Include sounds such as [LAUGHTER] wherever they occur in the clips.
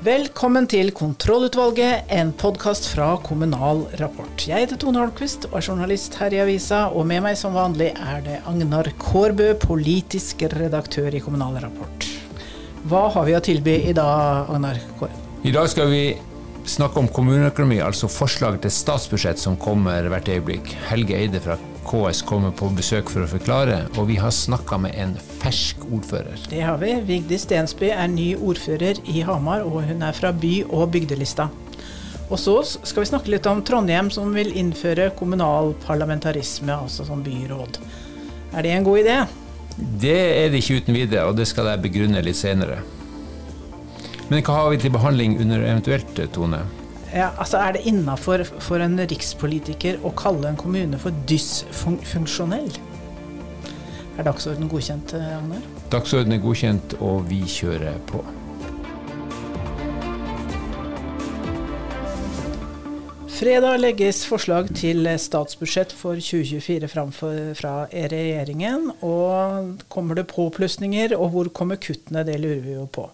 Velkommen til Kontrollutvalget, en podkast fra Kommunal Rapport. Jeg heter Tone Holmquist og er journalist her i avisa, og med meg som vanlig er det Agnar Kårbø, politisk redaktør i Kommunal Rapport. Hva har vi å tilby i dag, Agnar Kårbø? I dag skal vi snakke om kommuneøkonomi, altså forslag til statsbudsjett som kommer hvert øyeblikk. Helge Eide fra KS kommer på besøk for å forklare, og vi har snakka med en fersk ordfører. Det har vi. Vigdis Stensby er ny ordfører i Hamar, og hun er fra by- og bygdelista. Og så skal vi snakke litt om Trondheim, som vil innføre kommunal parlamentarisme, altså som byråd. Er det en god idé? Det er det ikke uten videre, og det skal jeg begrunne litt senere. Men hva har vi til behandling under eventuelt, Tone? Ja, altså Er det innafor for en rikspolitiker å kalle en kommune for dysfunksjonell? Er dagsorden godkjent, Agnar? Dagsorden er godkjent, og vi kjører på. Fredag legges forslag til statsbudsjett for 2024 fram fra regjeringen. og Kommer det påplussinger, og hvor kommer kuttene? Det lurer vi jo på.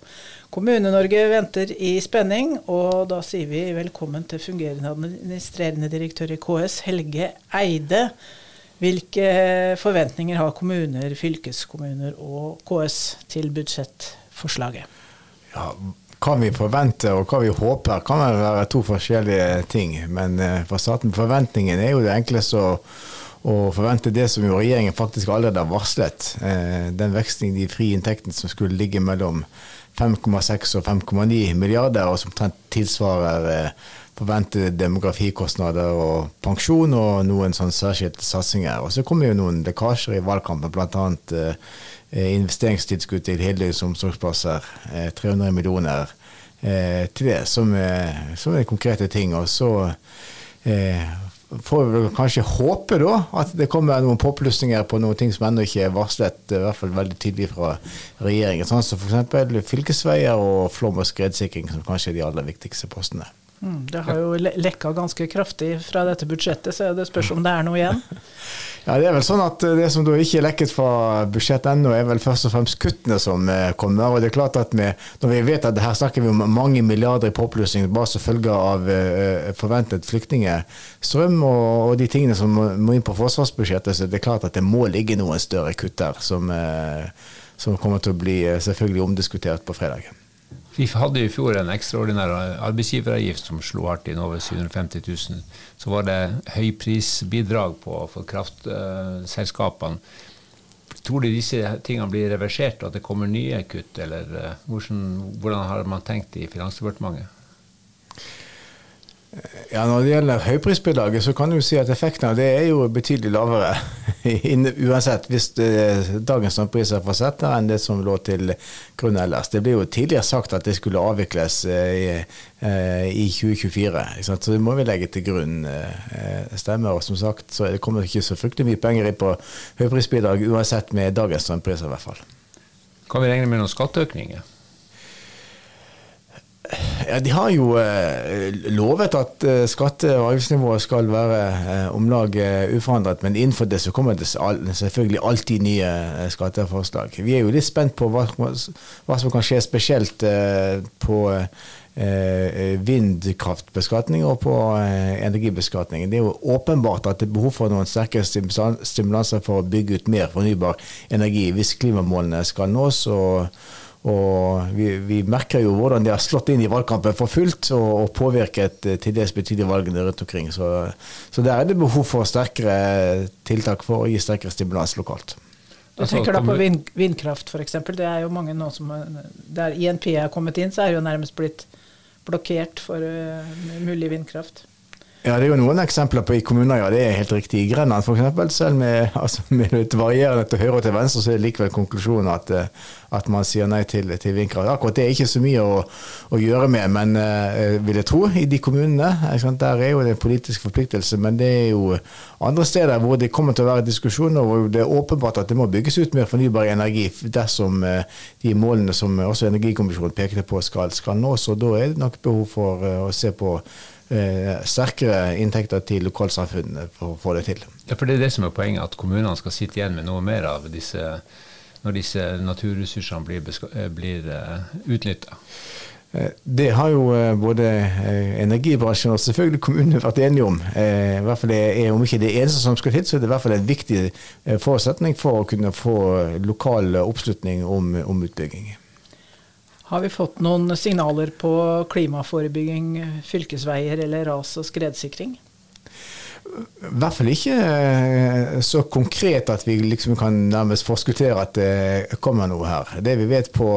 Kommune-Norge venter i spenning, og da sier vi velkommen til fungerende administrerende direktør i KS, Helge Eide. Hvilke forventninger har kommuner, fylkeskommuner og KS til budsjettforslaget? Ja, hva vi forventer og hva vi håper, kan være to forskjellige ting. Men uh, for staten, forventningen er jo det enkleste å, å forvente det som jo regjeringen faktisk allerede har varslet. Uh, den veksten i de frie inntektene som skulle ligge mellom 5,6 og 5,9 milliarder, og som omtrent tilsvarer uh, forventede demografikostnader og pensjon og noen sånn særskilte satsinger. Og så kommer jo noen lekkasjer i valgkampen, bl.a. Uh, investeringstilskudd til heldøgns omsorgsplasser, 300 millioner eh, til det, som, som, er konkrete ting. Og så eh, får vi kanskje håpe da at det kommer noen påplussinger på noen ting som ennå ikke er varslet, i hvert fall veldig tydelig fra regjeringen. Sånn som f.eks. fylkesveier og flom- og skredsikring, som kanskje er de aller viktigste postene. Mm, det har jo lekka ganske kraftig fra dette budsjettet, så det spørs om det er noe igjen. [LAUGHS] Ja, Det er vel sånn at det som da ikke er lekket fra budsjettet ennå, er vel først og fremst kuttene som kommer. og det er klart at vi, Når vi vet at her snakker vi om mange milliarder i påplussing bare som følge av forventet flyktningstrøm og, og, de tingene som må inn på forsvarsbudsjettet, så det er klart at det må ligge noen større kutt der, som, som kommer til å bli selvfølgelig omdiskutert på fredag. Vi hadde i fjor en ekstraordinær arbeidsgiveravgift som slo hardt inn over 750 000. Så var det høyprisbidrag på for kraftselskapene. Tror du disse tingene blir reversert, og at det kommer nye kutt? Eller hvordan, hvordan har man tenkt i Finansdepartementet? Ja, Når det gjelder høyprisbidraget, så kan du si at effekten av det er jo betydelig lavere. [LAUGHS] Uansett, hvis det, dagens strømpriser får sette enn det som lå til grunn ellers. Det ble jo tidligere sagt at det skulle avvikles i, i 2024. Så det må vi legge til grunn. Stemmer. Og som sagt, så det kommer ikke så fryktelig mye penger inn på høyprisbidrag uansett med dagens strømpriser, i hvert fall. Kan vi regne med noen skatteøkninger? Ja, De har jo eh, lovet at eh, skatte- og avgiftsnivået skal være eh, om lag uforandret, men innenfor det så kommer det selvfølgelig alltid nye skatteforslag. Vi er jo litt spent på hva, hva som kan skje spesielt på vindkraftbeskatning og på energibeskatning. Det er jo åpenbart at det er behov for noen sterke stimulanser for å bygge ut mer fornybar energi hvis klimamålene skal nås. og og vi, vi, merker jo hvordan de har slått inn i valgkampen for fullt og, og påvirket til dels betydelige valgene rundt omkring. Så, så, der er det behov for sterkere tiltak for å gi sterkere stimulans lokalt. Du tenker da på vind, vindkraft f.eks. Det er jo mange nå som Der INP er kommet inn, så er det jo nærmest blitt blokkert for uh, mulig vindkraft. Ja, Det er jo noen eksempler på i kommuner, ja, det er helt riktig. I Grenland f.eks., selv med, [LAUGHS] altså, med litt varierende til høyre og til venstre, så er det likevel konklusjonen at, at man sier nei til, til vindkraft. Akkurat det er ikke så mye å, å gjøre med, men uh, vil jeg tro, i de kommunene. Der er jo det en politisk forpliktelse, men det er jo andre steder hvor det kommer til å være diskusjoner hvor det er åpenbart at det må bygges ut mer fornybar energi dersom uh, de målene som også Energikommisjonen pekte på skal, skal nås. og Da er det nok behov for uh, å se på sterkere inntekter til lokalsamfunnene for å få det til. Ja, for Det er det som er poenget, at kommunene skal sitte igjen med noe mer av disse når disse naturressursene blir, blir utnytta? Eh, det har jo eh, både eh, energibransjen og selvfølgelig kommunene vært enige om. I hvert fall er, Om ikke det eneste som skal til, så er det i hvert fall en viktig forutsetning for å kunne få lokal oppslutning om, om utbygging. Har vi fått noen signaler på klimaforebygging, fylkesveier eller ras- og skredsikring? I hvert fall ikke eh, så konkret at vi liksom kan nærmest forskuttere at det kommer noe her. Det vi vet på,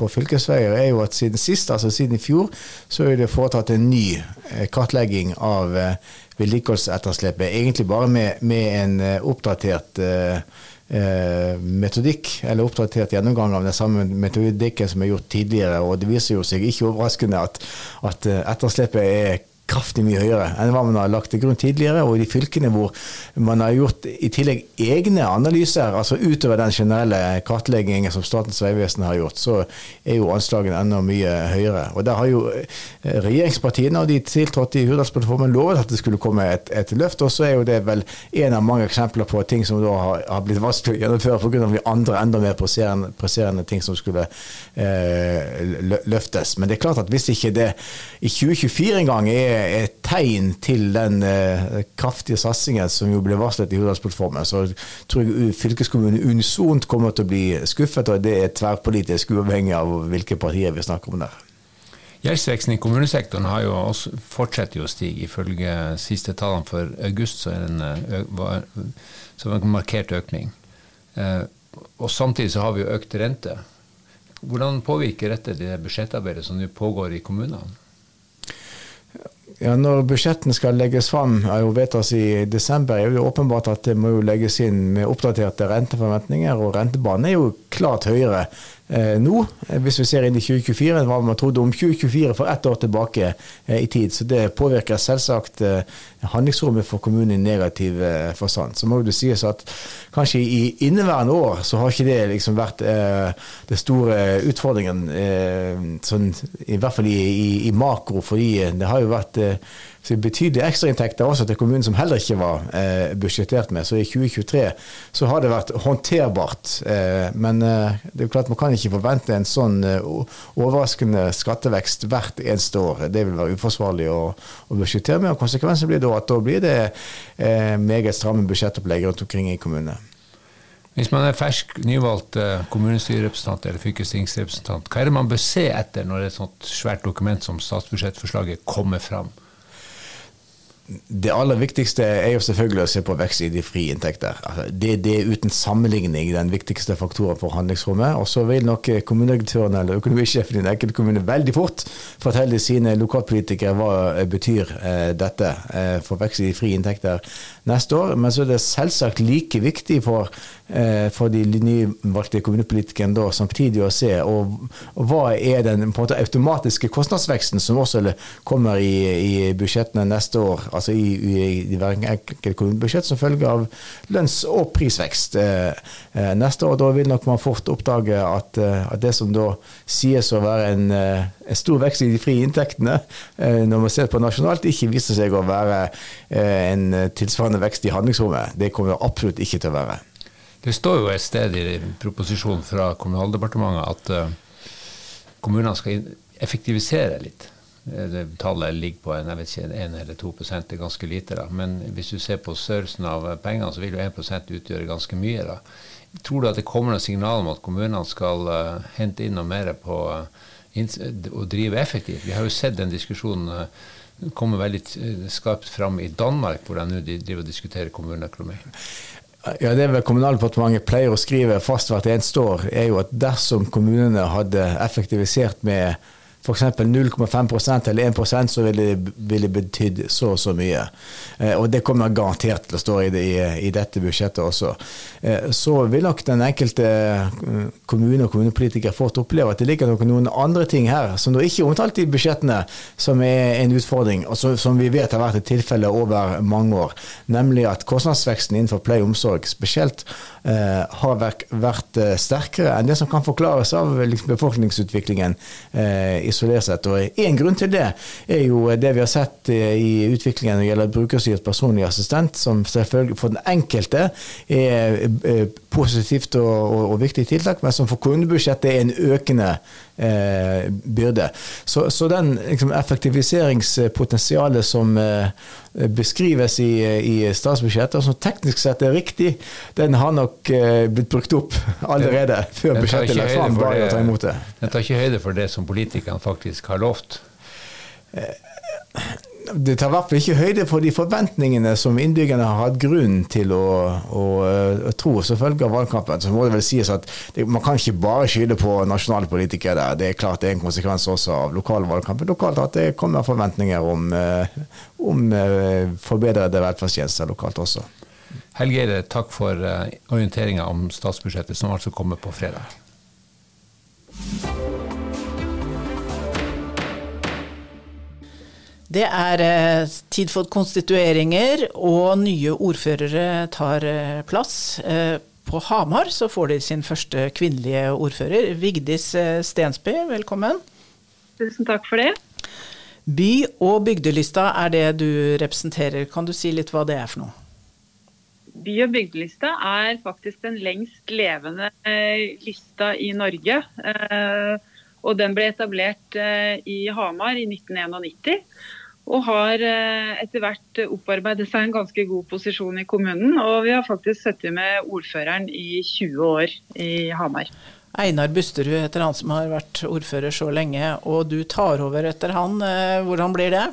på fylkesveier er jo at siden sist, altså siden i fjor, så er det foretatt en ny eh, kartlegging av eh, vedlikeholdsetterslepet. Egentlig bare med, med en oppdatert metodikk, eller oppdatert gjennomgang av den samme metodikken som er gjort tidligere. Og det viser jo seg ikke overraskende at, at etterslepet er kraftig mye høyere enn hva man har lagt til grunn tidligere. Og i de fylkene hvor man har gjort i tillegg egne analyser, altså utover den generelle kartleggingen som Statens vegvesen har gjort, så er jo anslagene enda mye høyere. Og der har jo eh, regjeringspartiene og de tiltrådte i Hurdalsplattformen lovet at det skulle komme et, et løft, og så er jo det vel en av mange eksempler på ting som da har, har blitt vanskelig å gjennomføre pga. de andre enda mer presserende, presserende ting som skulle eh, løftes. Men det er klart at hvis ikke det i 2024 engang er et tegn til den eh, kraftige satsingen som jo ble varslet i Hurdalsplattformen, så tror jeg fylkeskommunen unisont kommer til å bli skuffet, og det er tverrpolitisk, uavhengig av hvilke partier vi snakker om der. Gjeldsveksten i kommunesektoren jo også, fortsetter jo å stige. Ifølge siste tallene for august så er det en, en markert økning. Eh, og Samtidig så har vi jo økt rente. Hvordan påvirker dette det budsjettarbeidet som nå pågår i kommunene? Ja, Når budsjettene skal legges fram og vedtas i desember, er det åpenbart at det må legges inn med oppdaterte renteforventninger. og Rentebanen er jo klart høyere nå, hvis vi ser inn i 2024, enn hva man trodde om 2024 for ett år tilbake eh, i tid. Så det påvirker selvsagt eh, handlingsrommet for kommunen i negativ eh, forstand. Så må det sies at kanskje i inneværende år så har ikke det liksom vært eh, det store utfordringen, eh, sånn, i hvert fall i, i, i, makro, fordi det har jo vært så betydelige ekstrainntekter også til kommunen som heller ikke var eh, budsjettert med. Så i 2023 så har det vært håndterbart. Eh, men eh, det er klart man kan ikke forvente en sånn eh, overraskende skattevekst hvert eneste år. Det vil være uforsvarlig å, å budsjettere med. og Konsekvensen blir da at da blir det eh, meget stramme budsjettopplegg rundt omkring i kommunene. Hvis man er fersk, nyvalgt eh, kommunestyrerepresentant eller fylkestingsrepresentant, hva er det man bør se etter når et sånt svært dokument som statsbudsjettforslaget kommer fram? Det aller viktigste er jo selvfølgelig å se på vekst i de frie inntekter. Altså, det, det, er uten sammenligning den viktigste faktoren for handlingsrommet. Og så vil nok kommunedirektøren eller økonomisjefen i den enkelte kommune veldig fort fortelle sine lokalpolitikere hva eh, betyr eh, dette eh, for vekst i de frie inntekter neste år. Men så er det selvsagt like viktig for, for de nyvalgte kommunepolitikerne da, samtidig å se og, og hva er den måte, automatiske kostnadsveksten som også kommer i, i budsjettene neste år altså i, i, i hver enkelt kommunebudsjett som følge av lønns- og prisvekst eh, eh, neste år. Da vil nok man fort oppdage at, eh, at det som da sies å være en, en, stor vekst i de frie inntektene, når man ser på nasjonalt, ikke viser seg å være en tilsvarende vekst i handlingsrommet. Det kommer absolutt ikke til å være. Det står jo et sted i proposisjonen fra Kommunaldepartementet at kommunene skal effektivisere litt. Det tallet ligger på en, jeg vet ikke, 1 eller 2 det er ganske lite. da. Men hvis du ser på størrelsen av pengene, så vil jo 1% utgjøre ganske mye. da. Tror du at det kommer noen signal om at kommunene skal uh, hente inn noe mer på uh, å drive effektivt? Vi har jo sett den diskusjonen uh, komme veldig skarpt fram i Danmark, hvor de nå driver og diskuterer kommuneøkonomi. Ja, Det vel Kommunaldepartementet pleier å skrive fast hvert eneste år, er jo at dersom kommunene hadde effektivisert med f.eks. 0,5% eller 1 så ville det ville betydd så og så mye. Eh, og det kommer garantert til å stå i, det, i, i dette budsjettet også. Eh, så vil nok den enkelte eh, kommune og kommunepolitiker fort oppleve at det ligger noen andre ting her som ikke er omtalt i budsjettene, som er en utfordring, og som vi vet har vært et tilfelle over mange år. Nemlig at kostnadsveksten innenfor pleie og omsorg spesielt har vært, sterkere enn det som kan forklares av liksom, befolkningsutviklingen i isolert sett. Og En grunn til det er jo det vi har sett eh, i utviklingen når det gjelder brukerstyrt personlig assistent, som selvfølgelig for den enkelte er eh, positivt og, og, og viktig tiltak, men som for kundebudsjettet er en økende eh, byrde. Så, så den liksom, effektiviseringspotensialet som eh, beskrives i, i statsbudsjettet, og som teknisk sett er riktig, den har nok eh, blitt brukt opp [LAUGHS] allerede før budsjettet er lagt fram. Bare å ta imot det. Den tar ikke høyde for det som politikerne faktisk har lovt? Det tar i hvert fall ikke høyde for de forventningene som innbyggerne har hatt grunn til å, å, å tro som følge av valgkampen. Så må det vel sies at det, man kan ikke bare skylde på nasjonale politikere. Det er klart det er en konsekvens også av lokale valgkamper lokalt at det kommer forventninger om, eh, om eh, forbedrede velferdstjenester lokalt også. Helgeire, takk for eh, orienteringa om statsbudsjettet, som altså kommer på fredag. Det er eh, tid for konstitueringer, og nye ordførere tar eh, plass. Eh, på Hamar så får de sin første kvinnelige ordfører. Vigdis Stensby, velkommen. Tusen takk for det. By- og bygdelista er det du representerer. Kan du si litt hva det er for noe? By- og bygdelista er faktisk den lengst levende lista i Norge. Og den ble etablert i Hamar i 1991 og har eh, etter hvert opparbeidet seg en ganske god posisjon i kommunen. Og vi har faktisk sittet med ordføreren i 20 år i Hamar. Einar Busterud heter han som har vært ordfører så lenge, og du tar over etter han. Eh, hvordan blir det?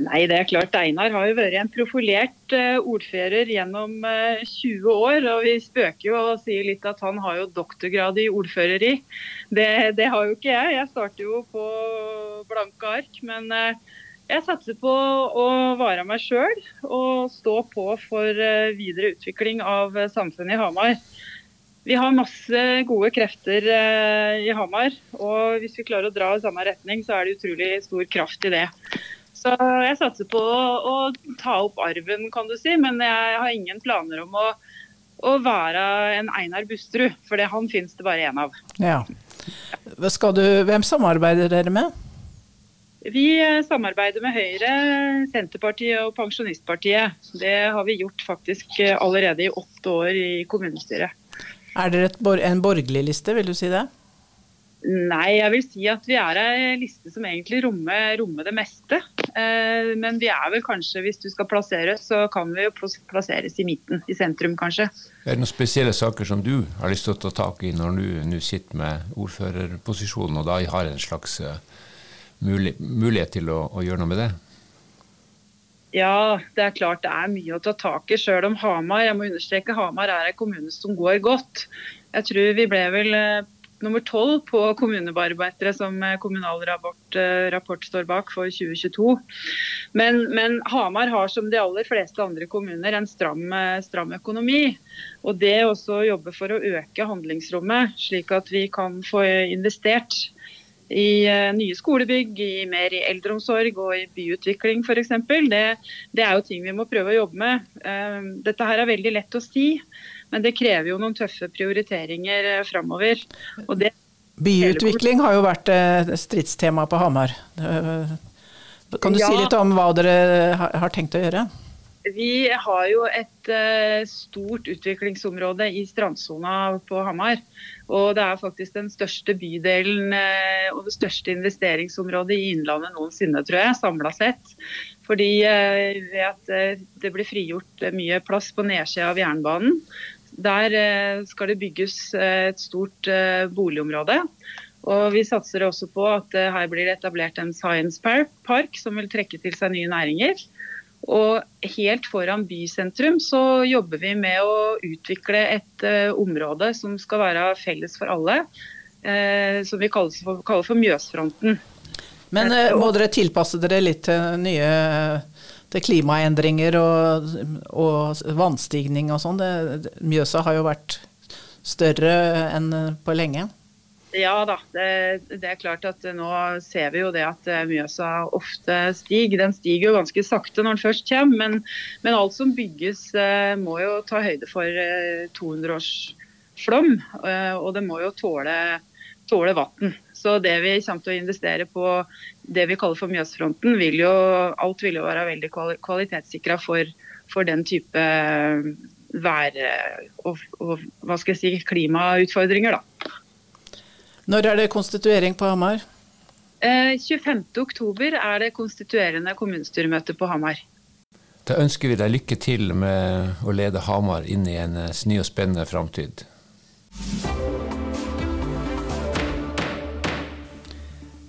Nei, det er klart. Einar har jo vært en profilert eh, ordfører gjennom 20 år. Og vi spøker jo og sier litt at han har jo doktorgrad i ordføreri. Det, det har jo ikke jeg. Jeg starter jo på blanke ark. Men jeg satser på å være meg sjøl og stå på for eh, videre utvikling av eh, samfunnet i Hamar. Vi har masse gode krefter eh, i Hamar, og hvis vi klarer å dra i samme retning, så er det utrolig stor kraft i det. Så jeg satser på å, ta opp arven, kan du si, men jeg har ingen planer om å, å være en Einar Busterud, for det, han finnes det bare én av. Ja. Du, hvem samarbeider dere med? Vi samarbeider med Høyre, Senterpartiet og Pensjonistpartiet. Det har vi gjort faktisk allerede i åtte år i kommunestyret. Er dere en borgerlig liste, vil du si det? Nei, jeg vil si at vi er en liste som egentlig rommer, rommer det meste. Eh, men vi er vel kanskje, hvis du skal plasseres, så kan vi jo plasseres i midten. I sentrum, kanskje. Er det noen spesielle saker som du har lyst til å ta tak i når du nå sitter med ordførerposisjonen og da har en slags mulighet til å, å, gjøre noe med det? Ja, det er klart det er mye å ta tak i, sjøl om Hamar jeg må understreke, Hamar er en kommune som går godt. Jeg tror vi ble vel eh, nummer tolv på kommunebarbeidere som eh, Kommunal rapport, eh, rapport, står bak for 2022. Men, men, Hamar har som de aller fleste andre kommuner en stram, stram økonomi. Og det også å jobbe for å øke handlingsrommet, slik at vi kan få investert i nye skolebygg, i mer i eldreomsorg og i byutvikling f.eks. Det, det er jo ting vi må prøve å jobbe med. Dette her er veldig lett å si, men det krever jo noen tøffe prioriteringer uh, framover. Byutvikling har jo vært uh, stridstema på Hamar. Kan du ja. si litt om hva dere har tenkt å gjøre? Vi har jo et stort utviklingsområde i strandsona på Hamar. Og det er faktisk den største bydelen og det største investeringsområdet i Innlandet noensinne, tror jeg, samla sett. Fordi ved at det blir frigjort mye plass på nedsida av jernbanen. Der skal det bygges et stort boligområde. Og Vi satser også på at her blir det etablert en science park som vil trekke til seg nye næringer. Og helt foran bysentrum så jobber vi med å utvikle et uh, område som skal være felles for alle. Uh, som vi kaller for, kaller for Mjøsfronten. Men uh, må dere tilpasse dere litt til nye til klimaendringer og, og vannstigning og sånn? Mjøsa har jo vært større enn på lenge. Ja da, det, det, er klart at nå ser vi jo det at eh, Mjøsa ofte stiger. Den stiger jo ganske sakte når den først kommer, men, men alt som bygges eh, må jo ta høyde for 200 eh, års flom. Og det må jo tåle, tåle vann. Så det vi kommer til å investere på det vi kaller for Mjøsfronten, vil jo, alt vil jo være veldig kvalitetssikra for, for, den type vær- og, og hva skal jeg si, klimautfordringer. da. Når er det konstituering på Hamar? Eh, 25.10 er det konstituerende kommunestyremøte på Hamar. Da ønsker vi deg lykke til med å lede Hamar inn i en sny ny og spennende framtid.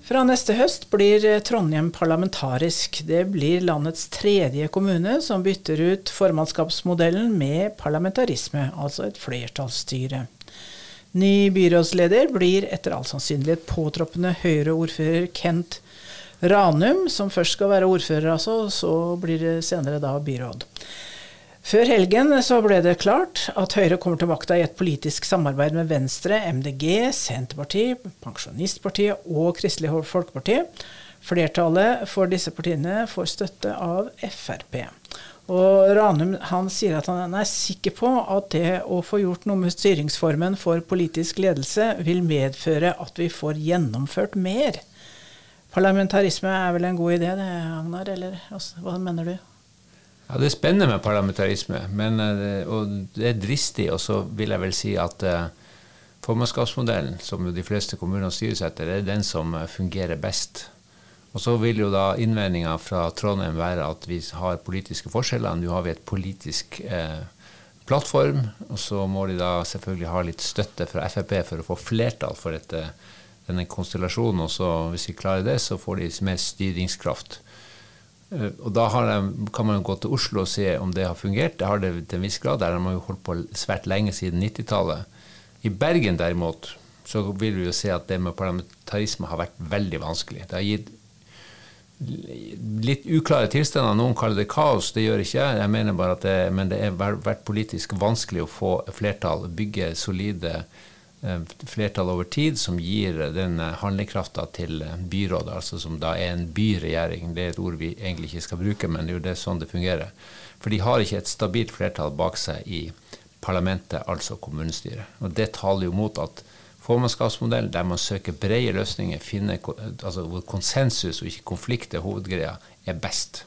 Fra neste høst blir Trondheim parlamentarisk. Det blir landets tredje kommune som bytter ut formannskapsmodellen med parlamentarisme, altså et flertallsstyre. Ny byrådsleder blir etter all sannsynlighet påtroppende Høyre-ordfører Kent Ranum, som først skal være ordfører, altså, så blir det senere da byråd. Før helgen så ble det klart at Høyre kommer til makta i et politisk samarbeid med Venstre, MDG, Senterpartiet, Pensjonistpartiet og Kristelig Folkeparti. Flertallet for disse partiene får støtte av Frp. Og Ranum han sier at han er sikker på at det å få gjort noe med styringsformen for politisk ledelse vil medføre at vi får gjennomført mer. Parlamentarisme er vel en god idé, det, Agnar? Eller hva mener du? Ja, Det er spennende med parlamentarisme, men, eh, og det er dristig. Og så vil jeg vel si at uh, formannskapsmodellen, som de fleste kommuner styres etter, er den som fungerer best. Og så vil jo da innvendinga fra Trondheim være at vi har politiske forskjeller. Nå har vi et politisk eh, plattform, og så må de da selvfølgelig ha litt støtte fra Frp for å få flertall for dette, denne konstellasjonen. Og så hvis vi klarer det, så får de mer styringskraft. Eh, og da de, kan man jo gå til Oslo og se om det har fungert. Det har det til en viss grad. Der har jo holdt på svært lenge siden 90-tallet. I Bergen derimot så vil vi jo se at det med parlamentarisme har vært veldig vanskelig. Det har gitt litt uklare tilstander. Noen kaller det kaos, det gjør ikke jeg. Jeg mener bare at det, men det har vært politisk vanskelig å få flertall, bygge solide flertall over tid som gir den handlekrafta til byrådet, altså som da er en byregjering. Det er et ord vi egentlig ikke skal bruke, men det er jo sånn det fungerer. For de har ikke et stabilt flertall bak seg i parlamentet, altså kommunestyret. Og det taler jo mot at formannskapsmodell der man søker brede løsninger, finner, altså hvor konsensus og ikke konflikt er hovedgreia, er best.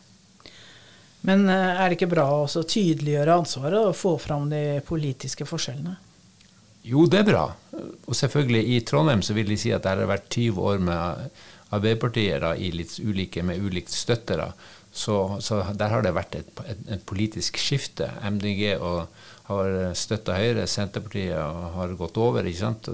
Men eh, er det ikke bra å tydeliggjøre ansvaret og få fram de politiske forskjellene? Jo, det er bra. Og selvfølgelig, i Trondheim så vil de si at det har vært 20 år med Arbeiderpartiet i litt ulike, med ulikt støttere. Så, så, der har det vært et, et, et politisk skifte. MDG og har støtta Høyre, Senterpartiet har gått over. ikke sant?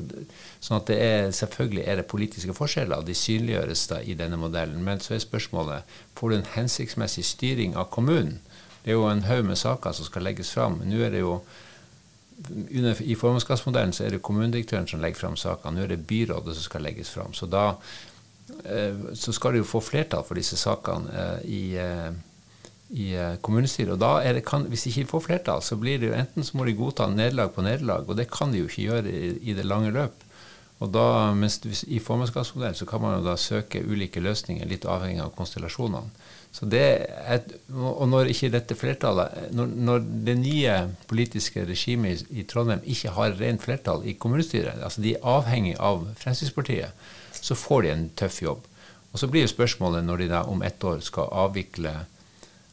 Sånn at det er, Selvfølgelig er det politiske forskjeller, de synliggjøres da i denne modellen. Men så er spørsmålet får du en hensiktsmessig styring av kommunen. Det er jo en haug med saker som skal legges fram. Nå er det jo I formannskapsmodellen så er det kommunedirektøren som legger fram sakene. Nå er det byrådet som skal legges fram. Så da eh, så skal de jo få flertall for disse sakene eh, i eh, i kommunestyret. Og da er det, kan, Hvis de ikke får flertall, så blir det jo enten så må de godta nederlag på nederlag, og det kan de jo ikke gjøre i, i det lange løp. Og da, mens I formannskapsmodellen så kan man jo da søke ulike løsninger, litt avhengig av konstellasjonene. Så det er, og når ikke dette flertallet, når, når det nye politiske regimet i, Trondheim ikke har rent flertall i kommunestyret, altså de er avhengig av Fremskrittspartiet, så får de en tøff jobb. Og Så blir jo spørsmålet når de da om ett år skal avvikle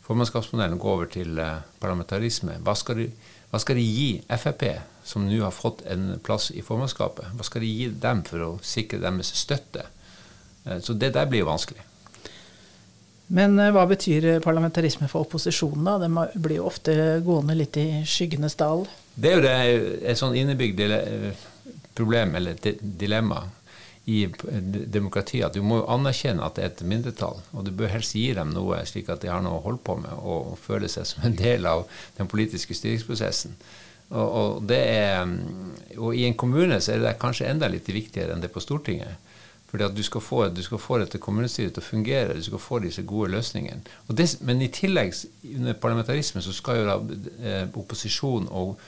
formannskapsmodellen og gå over til eh, parlamentarisme. Hva skal, de, hva skal de gi Frp, som nå har fått en plass i formannskapet? Hva skal de gi dem for å sikre deres støtte? Eh, så det der blir jo vanskelig. Men eh, hva betyr parlamentarisme for opposisjonen, da? Det blir jo ofte gående litt i skyggenes dal. Det er jo det, et sånn innebygd problem, eller dilemma, i demokratiet at du må jo anerkjenne at det er et mindretall, og du bør helst gi dem noe, slik at de har noe å holde på med og føle seg som en del av den politiske styringsprosessen. Og, og, er, og i en kommune så er det kanskje enda litt viktigere enn det på Stortinget. Fordi at du skal, få, du skal få dette kommunestyret til å fungere, du skal få disse gode løsningene. Det, men i tillegg, under parlamentarismen, så skal jo da eh, opposisjon og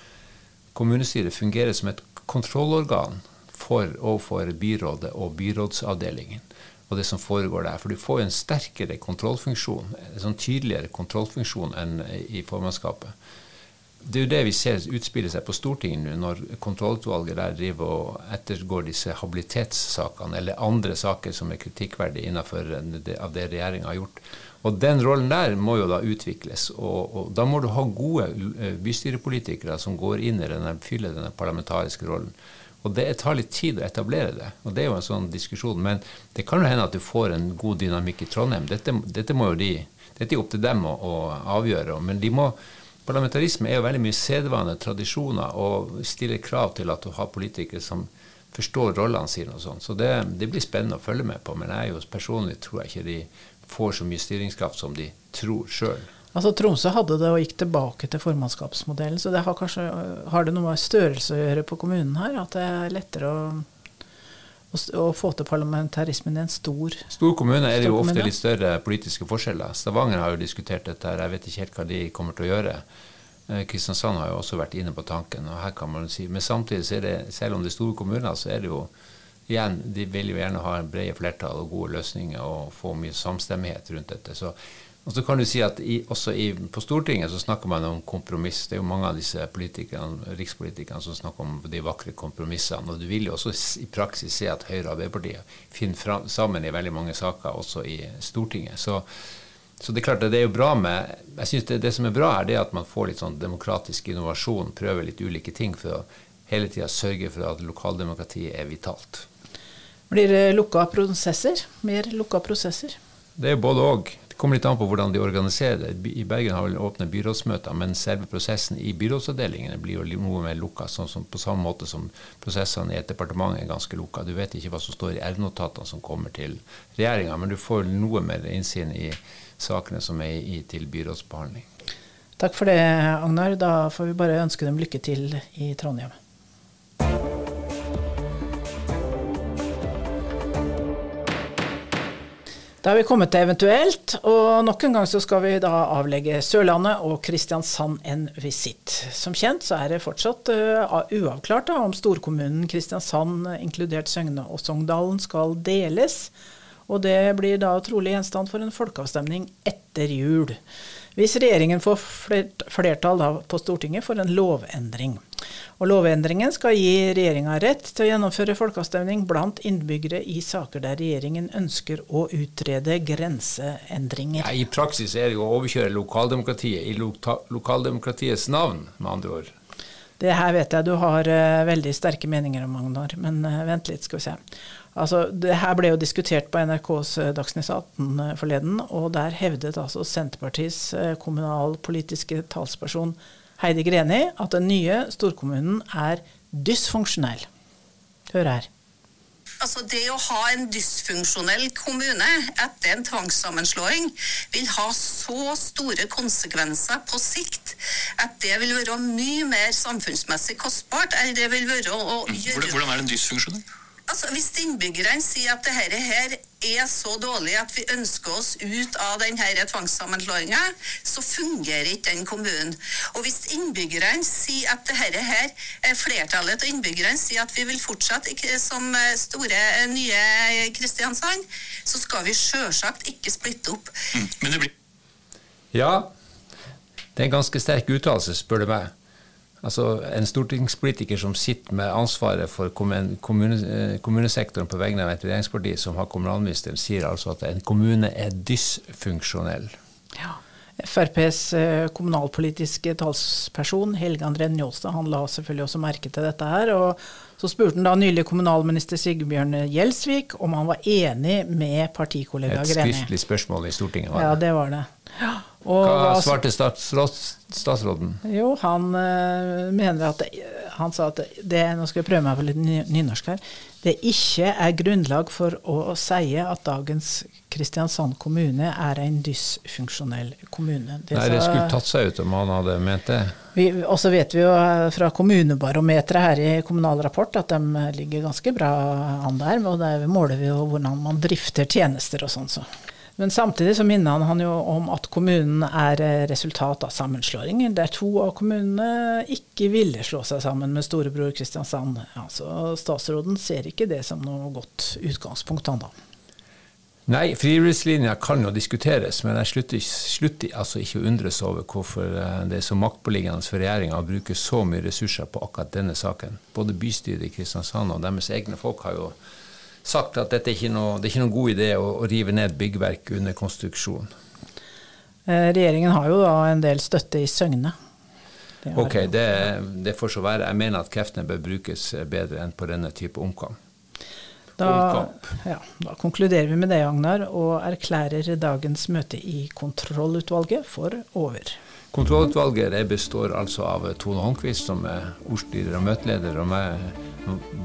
kommunestyret fungere som et kontrollorgan for overfor byrådet og byrådsavdelingen og det som foregår der. For du får jo en sterkere kontrollfunksjon, en sånn tydeligere kontrollfunksjon enn i formannskapet. Det er jo det vi ser utspille seg på Stortinget nå, når kontrollutvalget der driver og ettergår disse habilitetssakene eller andre saker som er kritikkverdige innenfor det, av det regjeringa har gjort. Og Den rollen der må jo da utvikles. Og, og Da må du ha gode bystyrepolitikere som går inn i denne, fyller denne parlamentariske rollen. Og det tar litt tid å etablere det. Og det er jo en sånn diskusjon. Men det kan jo hende at du får en god dynamikk i Trondheim. Dette, dette må jo de, dette er opp til dem å, å avgjøre. Men de må, parlamentarisme er jo veldig mye sedvane, tradisjoner, og stiller krav til at du har politikere som forstår rollene sine og sånn. Så det, det, blir spennende å følge med på. Men jeg jo personlig tror jeg ikke de får så mye styringskraft som de tror sjøl. Altså Tromsø hadde det og gikk tilbake til formannskapsmodellen. Så det har, kanskje, har det noe med størrelse å gjøre på kommunen her? At det er lettere å, å, få til parlamentarismen i en stor Stor kommune er det jo ofte litt større politiske forskjeller. Stavanger har jo diskutert dette, her, jeg vet ikke helt hva de kommer til å gjøre. Eh, Kristiansand har jo også vært inne på tanken. og her kan man si, Men samtidig, så er det, selv om det er store kommuner, så er det jo igjen, de vil jo gjerne ha en brede flertall og gode løsninger og få mye samstemmighet rundt dette. Så og så kan du si at i, også i, på Stortinget så snakker man om kompromiss. Det er jo mange av disse rikspolitikerne som snakker om de vakre kompromissene. Og du vil jo også i praksis se at Høyre og Arbeiderpartiet finner fram, sammen i veldig mange saker, også i Stortinget. Så, så det er klart at det er jo bra med Jeg synes det, det som er bra, er det at man får litt sånn demokratisk innovasjon, prøver litt ulike ting for å hele tida sørge for at lokaldemokratiet er vitalt. Blir det lukka prosesser? Mer lukka prosesser? Det er både òg kommer litt an på hvordan de organiserer det. I Bergen har vi åpne byrådsmøter, men selve prosessen i byrådsavdelingene blir jo noe mer lukka, sånn som på samme måte som prosessene i et departement er ganske lukka. Du vet ikke hva som står i R-notatene som kommer til regjeringa, men du får noe mer innsyn i sakene som er i, til byrådsbehandling. Takk for det, Agnar. Da får vi bare ønske dem lykke til i Trondheim. Da er vi kommet til eventuelt, og nok en gang så skal vi da avlegge Sørlandet og Kristiansand en visitt. Som kjent så er det fortsatt uh, uavklart da, om storkommunen Kristiansand, inkludert Søgne og Sogndalen, skal deles. Og det blir da trolig gjenstand for en folkeavstemning etter jul. Hvis regjeringen får flertall på Stortinget for en lovendring. Og Lovendringen skal gi regjeringa rett til å gjennomføre folkeavstemning blant innbyggere i saker der regjeringen ønsker å utrede grenseendringer. Ja, I praksis er det jo å overkjøre lokaldemokratiet i loka lokaldemokratiets navn, med andre ord. Det her vet jeg du har uh, veldig sterke meninger om, Magnar, men uh, vent litt, skal vi se. Altså, det her ble jo diskutert på NRKs uh, Dagsnytt 18 forleden, og der hevdet altså Senterpartiets kommunalpolitiske talsperson Heidi Greni at den nye storkommunen er dysfunksjonell. Hør her. Altså Det å ha en dysfunksjonell kommune etter en tvangssammenslåing vil ha så store konsekvenser på sikt at det vil være mye mer samfunnsmessig kostbart enn det vil være å gjøre Hvordan er den dysfunksjonell? Altså, Hvis innbyggerne sier at dette her er så dårlig at vi ønsker oss ut av denne tvangssammenslåinga, så fungerer ikke den kommunen. Og hvis innbyggerne sier at dette her, flertallet av innbyggerne sier at vi vil fortsette som eh, store eh, nye Kristiansand, så skal vi sjølsagt ikke splitte opp. Mm, men det blir ja, det er en ganske sterk uttalelse, spør du meg. Altså En stortingspolitiker som sitter med ansvaret for kommune, eh, kommunesektoren på vegne av et regjeringsparti som har kommunalministeren, sier altså at en kommune er dysfunksjonell. Ja. FrPs eh, kommunalpolitiske talsperson Helge André Njåstad han la selvfølgelig også merke til dette her. og Så spurte han da nylig kommunalminister Sigbjørn Gjelsvik om han var enig med partikollega Greni. Et skriftlig spørsmål i Stortinget, var det? Ja, det var det. Ja. Og Hva svarte statsråden? Jo, han uh, mener at det, Han sa at det Nå skal jeg prøve meg på litt nynorsk her. Det ikke er grunnlag for å si at dagens Kristiansand kommune er en dysfunksjonell kommune. Det Nei, det skulle tatt seg ut om han hadde ment det. Og så vet vi jo fra kommunebarometeret her i Kommunal Rapport at de ligger ganske bra an der. Og der måler vi jo hvordan man drifter tjenester og sånn. Så. Men samtidig så minner han, han jo om at kommunen er eh, resultat av sammenslåinger, der to av kommunene ikke ville slå seg sammen med storebror Kristiansand. Altså, statsråden ser ikke det som noe godt utgangspunkt, han da. Nei, frivillighetslinja kan jo diskuteres, men jeg slutter, slutter altså ikke å undres over hvorfor eh, det er så maktpåliggende for regjeringa å bruke så mye ressurser på akkurat denne saken. Både bystyret i Kristiansand og deres egne folk har jo sagt at dette er ikke noe, det er ikke noen god idé å, å rive ned byggverk under konstruksjon. Eh, regjeringen har jo da en del støtte i Søgne. Det Ok, det, det får så være. Jeg mener at kreftene bør brukes bedre enn på denne type omkamp. Da, ja, da konkluderer vi med det, Agnar, og erklærer dagens møte i kontrollutvalget for over. Kontrollutvalget består altså av Tone Håndquist, som er ordstyrer og møteleder, og meg,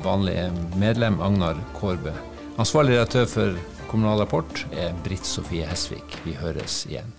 vanlig medlem, Agnar Kårbø. Ansvarlig redaktør for Kommunal Rapport er Britt Sofie Hesvik. Vi høres igjen.